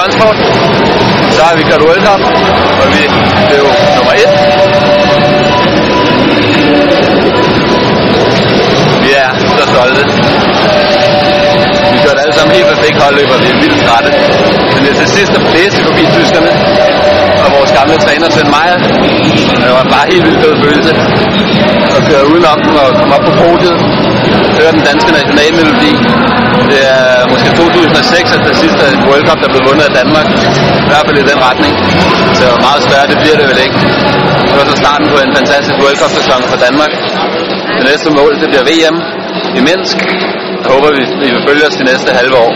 Transport. Så har vi kørt World Cup, og vi blev nummer et. Vi er så stolte. Vi kørte alle sammen helt perfekt holdløb, og vi er vildt trætte. Men det er til sidst at blæse forbi tyskerne, og vores gamle træner Svend Meyer. Det var bare helt vildt fed følelse at køre udenom dem og komme op på podiet. Høre den danske nationalmelodi. Det er måske 2006, at det sidste World Cup, der blev vundet af Danmark. I hvert fald i den retning. Så meget svært, det bliver det vel ikke. Det var så starten på en fantastisk World Cup-sæson for Danmark. Det næste mål, det bliver VM i Minsk. Jeg håber, vi, vi vil følge os de næste halve år.